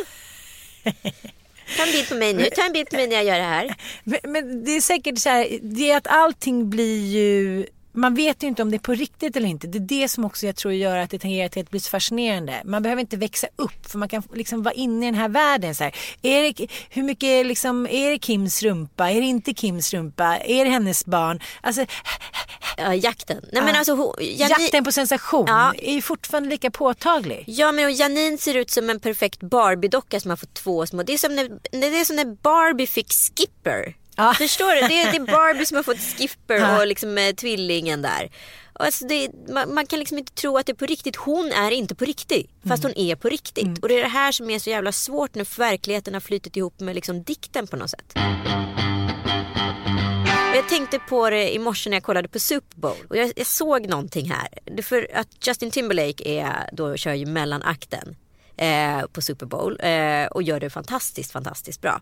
Ta en bild på mig nu, ta en bild på mig när jag gör det här. (laughs) Men, men det är säkert så här, det är att allting blir ju man vet ju inte om det är på riktigt eller inte. Det är det som också jag tror gör att det tenderar till att bli så fascinerande. Man behöver inte växa upp för man kan liksom vara inne i den här världen. Så här. Är det, hur mycket liksom, är det Kims rumpa? Är det inte Kims rumpa? Är det hennes barn? Alltså, Ja, jakten. Nej, men alltså, hon, Janine, jakten på sensation Ja. är ju fortfarande lika påtaglig. Ja men och Janine ser ut som en perfekt Barbie-docka som har fått två små. Det är som när, det är som när Barbie fick Skipper. Ja. (laughs) Förstår du? Det är, det är Barbie som har fått Skipper och liksom eh, tvillingen där. Alltså det, man, man kan liksom inte tro att det är på riktigt. Hon är inte på riktigt. Fast Mm. hon är på riktigt. Och det är det här som är så jävla svårt när verkligheten har flutit ihop med liksom dikten på något sätt. Och jag tänkte på det i morse när jag kollade på Super Bowl. Och jag, jag såg någonting här. För att Justin Timberlake är, då kör ju mellanakten. Eh, på Super Bowl eh, och gör det fantastiskt, fantastiskt bra.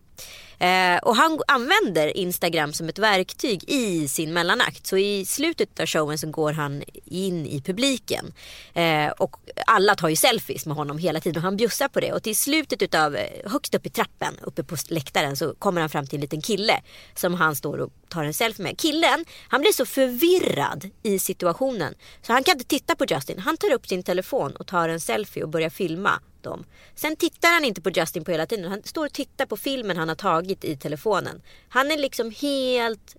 Eh, och han använder Instagram som ett verktyg i sin mellanakt. Så i slutet av showen så går han in i publiken. Eh, och alla tar ju selfies med honom hela tiden och han bjussar på det. Och till slutet utav, eh, högst upp i trappen, uppe på läktaren så kommer han fram till en liten kille som han står och tar en selfie med. Killen, han blir så förvirrad i situationen så han kan inte titta på Justin. Han tar upp sin telefon och tar en selfie och börjar filma dem. Sen tittar han inte på Justin på hela tiden. Han står och tittar på filmen han har tagit i telefonen. Han är liksom helt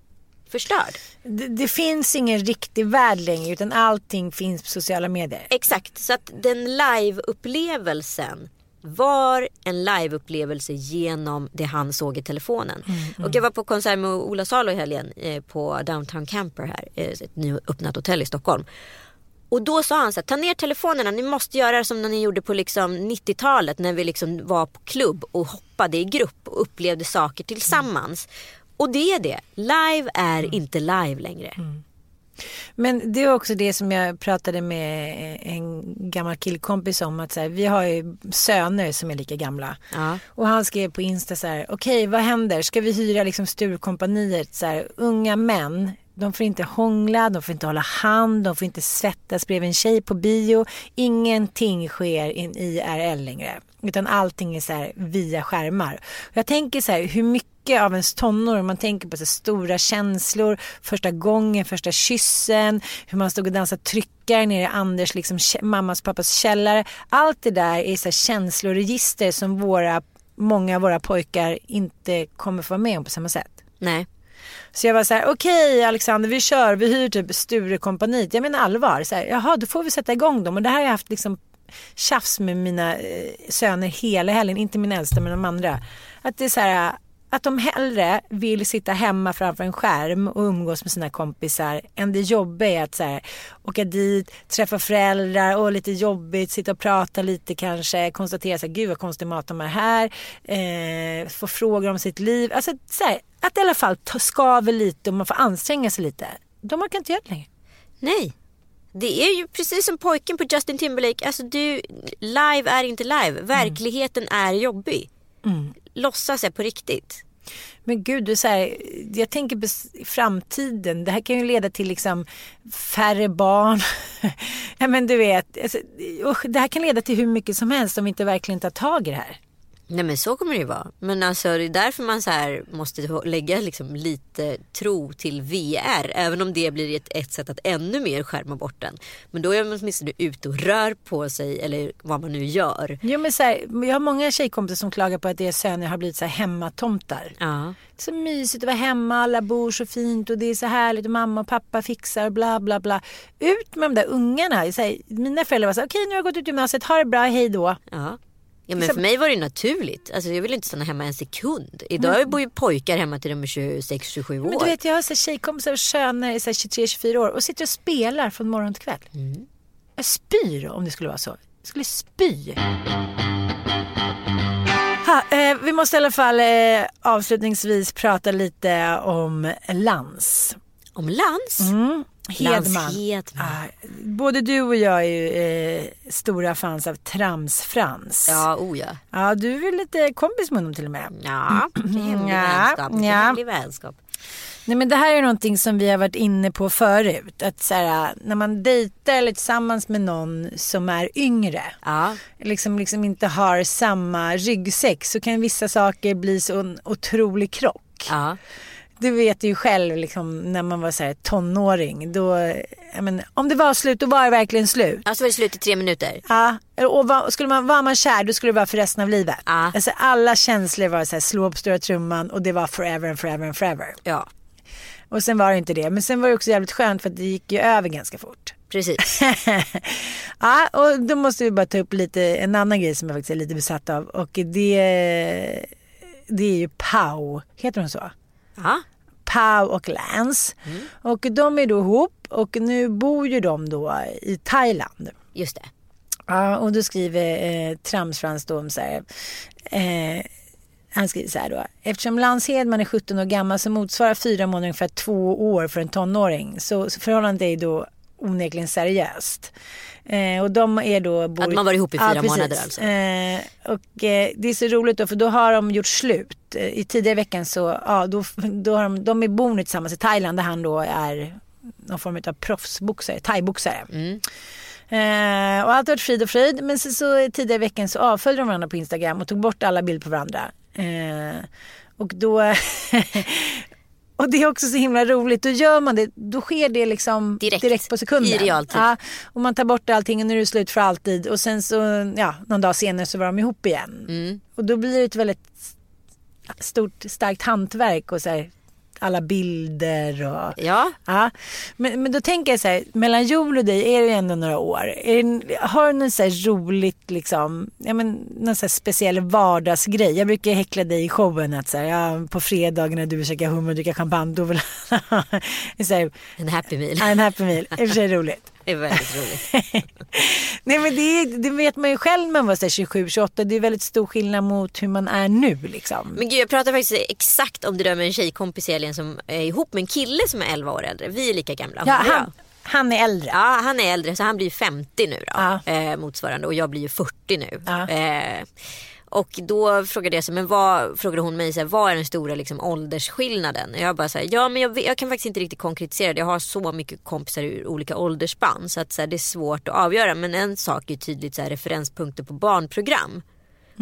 förstörd. Det, det finns ingen riktig värld längre utan allting finns på sociala medier. Exakt, så att den live-upplevelsen var en live-upplevelse genom det han såg i telefonen. Och jag var på konsert med Ola Salo i helgen eh, på Downtown Camper här, eh, ett nyöppnat hotell i Stockholm. Och då sa han så här, ta ner telefonerna, ni måste göra som när ni gjorde på liksom 90-talet när vi liksom var på klubb och hoppade i grupp och upplevde saker tillsammans. Och det är det, live är inte live längre. Men det är också det som jag pratade med en gammal killkompis om. Att så här, vi har ju söner som är lika gamla. Ja. Och han skrev på Insta så här. Okej vad händer? Ska vi hyra liksom Sturecompagniet? Så här, unga män de får inte hångla, de får inte hålla hand, de får inte svettas bredvid en tjej på bio. Ingenting sker in IRL längre. Utan allting är så här via skärmar. Jag tänker så här, hur mycket av ens tonår, man tänker på så stora känslor, första gången, första kyssen, hur man stod och dansade tryckare nere i Anders, liksom, mammas och pappas källare. Allt det där är så här känsloregister som våra, många av våra pojkar inte kommer få vara med om på samma sätt. Nej. Så jag var så här, okej okay, Alexander vi kör, vi hyr typ Sturecompagniet. Jag menar allvar. Så här, Jaha, då får vi sätta igång dem. Och det här har jag haft liksom tjafs med mina eh, söner hela helgen. Inte min äldsta men de andra. Att det är så här, att de hellre vill sitta hemma framför en skärm och umgås med sina kompisar än det jobbiga är att så här, åka dit, träffa föräldrar och lite jobbigt, sitta och prata lite kanske, konstatera så här, gud vad konstig mat de har här, eh, få frågor om sitt liv. Alltså så här, att i alla fall skaver lite och man får anstränga sig lite. De orkar inte göra det längre. Nej. Det är ju precis som pojken på Justin Timberlake. Alltså du, live är inte live. Verkligheten mm. är jobbig. Mm. Låtsas är på riktigt. Men gud, du, så här, jag tänker på framtiden. Det här kan ju leda till liksom färre barn. (laughs) ja, men du vet, alltså, det här kan leda till hur mycket som helst om vi inte verkligen tar tag i det här. Nej men så kommer det ju vara. Men alltså det är därför man så här måste lägga liksom lite tro till VR. Även om det blir ett, ett sätt att ännu mer skärma bort den. Men då är man åtminstone ute och rör på sig eller vad man nu gör. Jo men så här, jag har många tjejkompisar som klagar på att deras söner har blivit så här hemmatomtar. Ja. Så mysigt att vara hemma, alla bor så fint och det är så härligt och mamma och pappa fixar bla bla bla. Ut med de där ungarna. Så här, mina föräldrar var så här, okej nu har jag gått ut gymnasiet, ha det bra, hej då. Ja. Ja men för mig var det naturligt. Alltså, jag vill inte stanna hemma en sekund. Idag men... bor ju pojkar hemma till de är 26-27 år. Men du vet jag har så tjejkompisar och söner i 23-24 år och sitter och spelar från morgon till kväll. Mm. Jag spyr om det skulle vara så. Jag skulle spy. Ha, eh, vi måste i alla fall eh, avslutningsvis prata lite om Lans. Om Lans? Mm. Hedman. Hedman. Ah, både du och jag är ju eh, stora fans av Trams-Frans. Ja, oh ja. Ja, du är väl lite kompis med honom till och med. Ja, hemlig ja, vänskap. Ja. vänskap. Nej men det här är någonting som vi har varit inne på förut. Att så här, när man dejtar eller tillsammans med någon som är yngre. Ja. Liksom, liksom inte har samma ryggsäck så kan vissa saker bli så en otrolig krock. Ja du vet ju själv liksom, när man var så här, tonåring. Då, men, om det var slut, då var det verkligen slut. Ja, så var det slut i tre minuter. Ja, och var, skulle man, var man kär då skulle det vara för resten av livet. Ja. Alltså, alla känslor var så här, slå upp stora trumman och det var forever and forever and forever. Ja. Och sen var det inte det. Men sen var det också jävligt skönt för att det gick ju över ganska fort. Precis. (laughs) ja, och då måste vi bara ta upp lite, en annan grej som jag faktiskt är lite besatt av. Och det, det är ju Pau. Heter hon så? Ja. Pau och Lance. Mm. Och de är då ihop och nu bor ju de då i Thailand. Just det. Ja, och då skriver eh, Tramsfrans då om så här. Eh, han skriver så här då. Eftersom Lance Hedman är 17 år gammal så motsvarar fyra månader ungefär två år för en tonåring. Så förhållandet är då onekligen seriöst. Eh, och de är då... Bor... Att man var ihop i fyra ja, månader alltså? Eh, och eh, det är så roligt då för då har de gjort slut. Eh, I tidigare veckan så, ja då, då har de, de är bor nu tillsammans i Thailand där han då är någon form av proffsboxare, thaiboxare. Mm. Eh, och allt har varit frid och fröjd. Men så, så tidigare i veckan så avföljde de varandra på Instagram och tog bort alla bilder på varandra. Eh, och då (laughs) Och det är också så himla roligt. Då gör man det, då sker det liksom direkt, direkt på sekunden. I realtid. Ja, och man tar bort allting och nu är det slut för alltid. Och sen så, ja, någon dag senare så var de ihop igen. Mm. Och då blir det ett väldigt stort, starkt hantverk och så här, alla bilder och... Ja. ja. Men, men då tänker jag så här, mellan jul och dig är det ju ändå några år. Det, har du något så här roligt, liksom, ja, men, någon så här speciell vardagsgrej? Jag brukar häckla dig i showen att så här, ja, på fredagen när du käkar hummer och dricker champagne, då vill En happy meal. Ja, en happy meal. I och för sig roligt. Det är väldigt roligt. (laughs) Nej men det, det, vet man ju själv när man var 27-28. Det är väldigt stor skillnad mot hur man är nu liksom. Men gud jag pratade faktiskt exakt om det där med en tjejkompis i helgen som är ihop med en kille som är 11 år äldre. Vi är lika gamla. Ja, han, han är äldre. Ja han är äldre så han blir 50 nu då. Ja. Eh, motsvarande och jag blir ju 40 nu. Ja. Eh, och då frågade jag så, men vad, frågade hon mig så här, vad är den stora liksom, åldersskillnaden? Och jag bara så här, ja men jag, jag kan faktiskt inte riktigt konkretisera det. Jag har så mycket kompisar ur olika åldersspann så att så här, det är svårt att avgöra. Men en sak är tydligt så här, referenspunkter på barnprogram.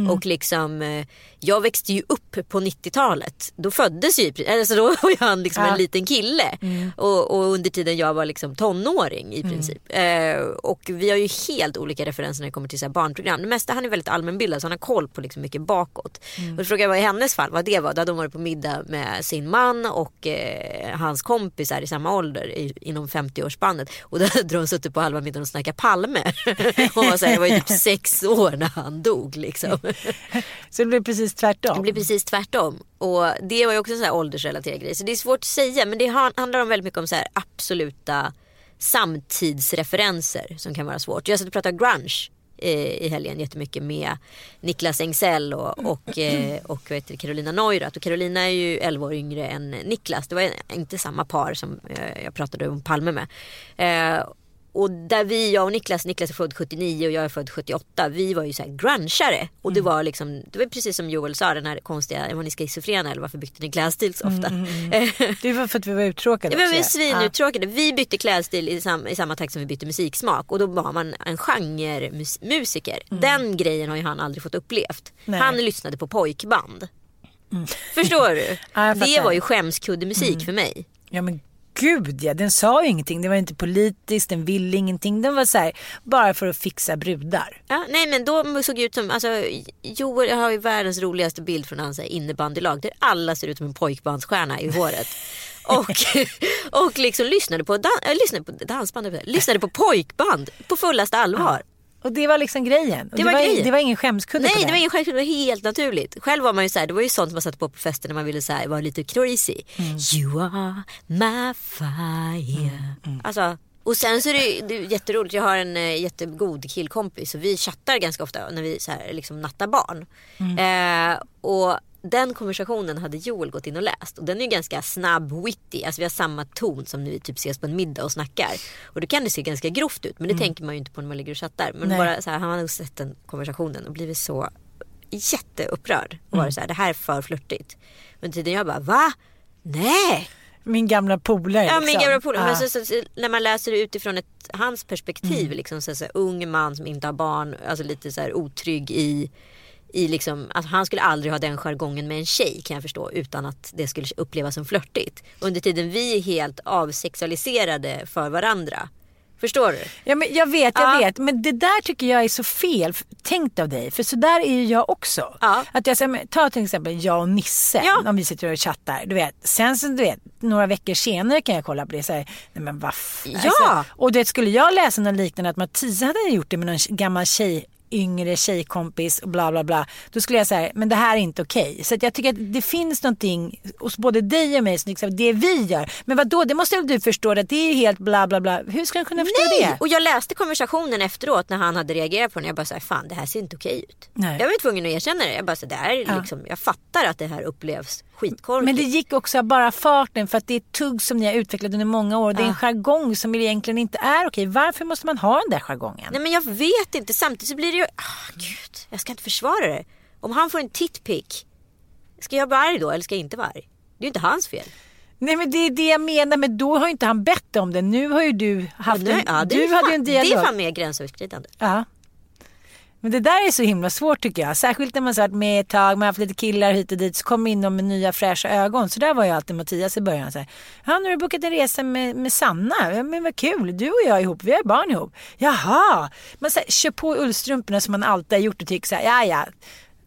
Och liksom, eh, jag växte ju upp på 90-talet. Då föddes ju, alltså då var han liksom en liten kille. Och, och under tiden jag var liksom tonåring i princip. Eh, och vi har ju helt olika referenser när det kommer till så barnprogram. Det mesta, han är väldigt allmänbildad så han har koll på liksom mycket bakåt. Och då frågade jag vad i hennes fall vad det var. Då hade hon varit på middag med sin man och eh, hans kompisar i samma ålder i, inom 50-årsspannet. Och då hade de suttit på halva middagen och snackat Palme. (laughs) Hon var så här, jag var ju typ sex år när han dog liksom. (laughs) Så det blev precis tvärtom. Det blev precis tvärtom. Och det var ju också en sån här åldersrelaterad grej. Så det är svårt att säga. Men det handlar om väldigt mycket om så här absoluta samtidsreferenser som kan vara svårt. Jag satt och pratade grunge eh, i helgen jättemycket med Niklas Engsell och, och, eh, och vad heter Carolina Neurath. Och Carolina är ju 11 år yngre än Niklas. Det var inte samma par som eh, jag pratade om Palme med. Eh, och där vi, jag och Niklas, Niklas är född 79 och jag är född 78. Vi var ju så här grungeare. Och det var liksom, det var precis som Joel sa den här konstiga, var ni schizofrena eller varför bytte ni klädstil så ofta? (laughs) Det var för att vi var uttråkade var också. vi svinuttråkade. Vi bytte klädstil i, sam, i samma takt som vi bytte musiksmak. Och då var man en genremusiker. Den grejen har ju han aldrig fått upplevt. Nej. Han lyssnade på pojkband. Förstår du? (laughs) Ja, det var ju skämskuddemusik för mig. Ja men gud ja, den sa ju ingenting. Det var inte politiskt, den ville ingenting. Den var så här, bara för att fixa brudar. Ja, nej men då såg det ut som, alltså Joel har ju världens roligaste bild från hans innebandylag där alla ser ut som en pojkbandsstjärna i håret. (laughs) Och, och liksom lyssnade på, dan- äh, lyssnade på dansband, lyssnade på pojkband på fullaste allvar. Och det var liksom grejen. Och Det var grejen. det var ingen skämskudde Nej på det den. var ingen självklart, det var helt naturligt. Själv var man ju så här, det var ju sånt man satte på på fester när man ville så här, vara lite crazy. Mm. You are my fire. Alltså, och sen så är det, det är jätteroligt, jag har en eh, jättegod killkompis och vi chattar ganska ofta när vi så här, liksom nattar barn. Mm. Eh, och den konversationen hade Joel gått in och läst och den är ju ganska snabb, witty. Alltså vi har samma ton som när vi typ ses på en middag och snackar. Och då kan det se ganska grovt ut men det tänker man ju inte på när man ligger och chattar. Men Nej. bara så här, han hade sett den konversationen och blivit så jätteupprörd. Och varit så här, det här är för flörtigt. Under tiden jag bara, va? Nej! Min gamla polare Ja, liksom. min gamla polare. Ja. Men så, så, så, när man läser det utifrån ett, hans perspektiv, Mm. liksom, så, så, här, ung man som inte har barn, alltså lite så här, otrygg i, i liksom, alltså, han skulle aldrig ha den jargongen med en tjej kan jag förstå utan att det skulle upplevas som flörtigt. Under tiden vi är helt avsexualiserade för varandra. Förstår du? Ja, men jag vet, jag Ja. vet. Men det där tycker jag är så fel tänkt av dig. För så där är ju jag också. Ja. Att jag, ta till exempel jag och Nisse. Ja. Om vi sitter och chattar. Du vet. Sen så, du vet, några veckor senare kan jag kolla på det. Så här, nej men vad Ja. Och det skulle jag läsa något liknande att Mattias hade gjort det med någon gammal tjej yngre tjejkompis och bla bla bla. Då skulle jag säga, men det här är inte okej. Så att jag tycker att det finns någonting hos både dig och mig som liksom, det vi gör. Men vad då? det måste väl du förstå att det är helt bla bla bla. Hur ska du kunna förstå Nej! det? Och jag läste konversationen efteråt när han hade reagerat på den. Jag bara såhär, fan det här ser inte okej ut. Nej. Jag var tvungen att erkänna det. Jag bara så det här är liksom, jag fattar att det här upplevs skitkorkigt. Men det gick också av bara farten för att det är ett tugg som ni har utvecklat under många år. Det är en jargong som egentligen inte är okej. Varför måste man ha den där jargongen? Nej men jag vet inte. Samtidigt så blir det ju... Ah, gud, jag ska inte försvara det. Om han får en titpick. Ska jag vara arg då eller ska jag inte vara arg? Det är ju inte hans fel. Nej men det är det jag menar. Men då har ju inte han bett om det. Nu har ju du haft Nu- en, ja, det, du hade fan, en det dialog. är fan mer gränsöverskridande. Ja. Men det där är så himla svårt tycker jag. Särskilt när man har varit med ett tag, man har haft lite killar hit och dit. Så kommer in de med nya fräscha ögon. Så där var ju alltid Mattias i början. Så här, ja, nu har du bokat en resa med, med Sanna. Ja, men vad kul, du och jag är ihop, vi har barn ihop. Jaha. Man så här, kör på ullstrumporna som man alltid har gjort och tycker så här, ja ja.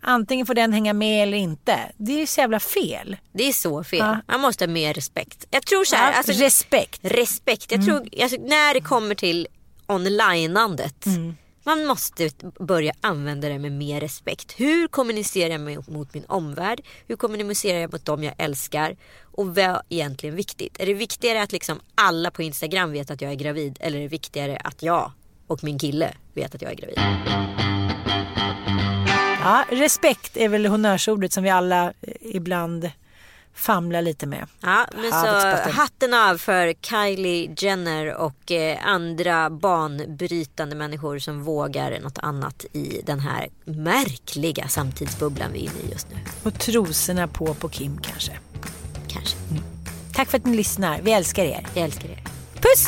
Antingen får den hänga med eller inte. Det är ju så jävla fel. Det är så fel. Ja. Man måste ha mer respekt. Jag tror så här, Ja, alltså, respekt. Respekt. Jag tror, alltså, när det kommer till onlineandet. Man måste börja använda det med mer respekt. Hur kommunicerar jag mot min omvärld? Hur kommunicerar jag mot dem jag älskar? Och vad är egentligen viktigt? Är det viktigare att liksom alla på Instagram vet att jag är gravid? Eller är det viktigare att jag och min kille vet att jag är gravid? Ja, respekt är väl honnörsordet som vi alla eh, ibland famla lite med. Ja, men så hatten av för Kylie Jenner och eh, andra banbrytande människor som vågar något annat i den här märkliga samtidsbubblan vi är inne i just nu. Och trosorna på på Kim kanske. Kanske. Tack för att ni lyssnar. Vi älskar er. Jag älskar er. Puss!